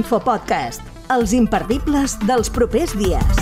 L'infopodcast, els imperdibles dels propers dies.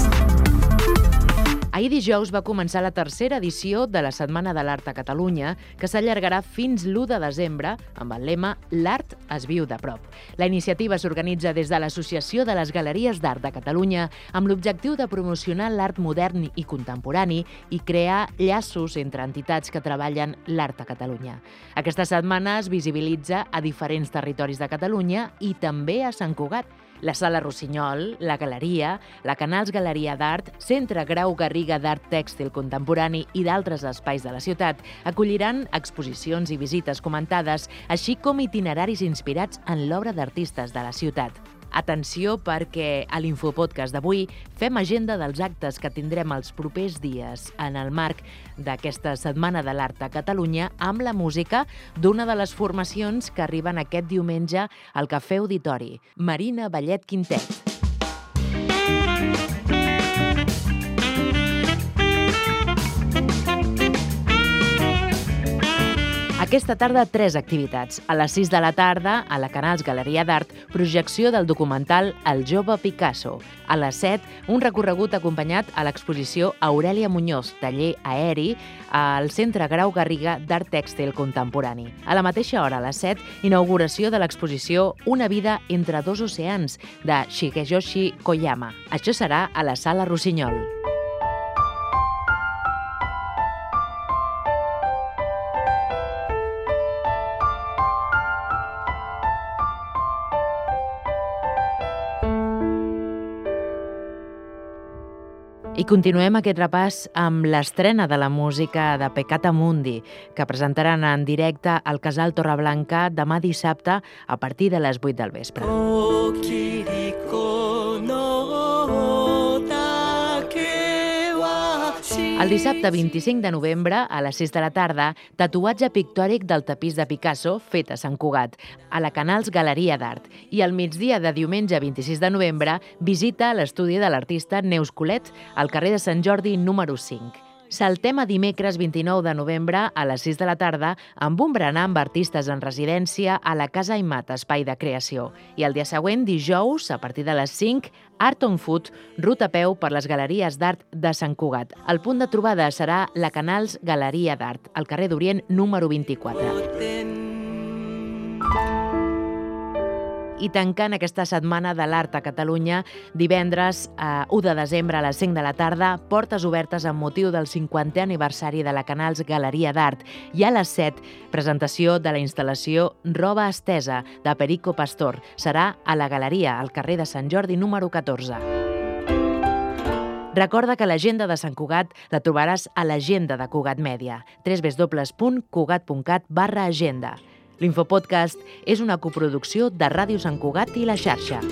Ahir dijous va començar la tercera edició de la Setmana de l'Art a Catalunya, que s'allargarà fins l'1 de desembre amb el lema L'art es viu de prop. La iniciativa s'organitza des de l'Associació de les Galeries d'Art de Catalunya amb l'objectiu de promocionar l'art modern i contemporani i crear llaços entre entitats que treballen l'art a Catalunya. Aquesta setmana es visibilitza a diferents territoris de Catalunya i també a Sant Cugat, la Sala Rossinyol, la Galeria, la Canals Galeria d'Art, Centre Grau Garriga d'Art Tèxtil Contemporani i d'altres espais de la ciutat acolliran exposicions i visites comentades, així com itineraris inspirats en l'obra d'artistes de la ciutat. Atenció perquè a l'Infopodcast d'avui fem agenda dels actes que tindrem els propers dies en el marc d'aquesta Setmana de l'Art a Catalunya amb la música d'una de les formacions que arriben aquest diumenge al Cafè Auditori, Marina Ballet Quintet. Aquesta tarda, tres activitats. A les 6 de la tarda, a la Canals Galeria d'Art, projecció del documental El jove Picasso. A les 7, un recorregut acompanyat a l'exposició Aurelia Muñoz, taller aeri, al Centre Grau Garriga d'Art Tèxtil Contemporani. A la mateixa hora, a les 7, inauguració de l'exposició Una vida entre dos oceans, de Shigeyoshi Koyama. Això serà a la Sala Rossinyol. I continuem aquest repàs amb l'estrena de la música de Pecata Mundi, que presentaran en directe al Casal Torreblanca demà dissabte a partir de les 8 del vespre. El dissabte 25 de novembre, a les 6 de la tarda, tatuatge pictòric del tapís de Picasso fet a Sant Cugat, a la Canals Galeria d'Art. I al migdia de diumenge 26 de novembre, visita a l'estudi de l'artista Neus Colet, al carrer de Sant Jordi número 5. Saltem a dimecres 29 de novembre a les 6 de la tarda amb un berenar amb artistes en residència a la Casa Aimat, espai de creació. I el dia següent, dijous, a partir de les 5, Art on Foot, ruta a peu per les galeries d'art de Sant Cugat. El punt de trobada serà la Canals Galeria d'Art, al carrer d'Orient número 24. I tancant aquesta setmana de l'art a Catalunya, divendres eh, 1 de desembre a les 5 de la tarda, portes obertes amb motiu del 50è aniversari de la Canals Galeria d'Art i a les 7, presentació de la instal·lació Roba Estesa de Perico Pastor. Serà a la Galeria, al carrer de Sant Jordi número 14. Recorda que l'agenda de Sant Cugat la trobaràs a l'agenda de Cugat Mèdia, www.cugat.cat barra agenda. L'Infopodcast és una coproducció de Ràdio Sant Cugat i la xarxa.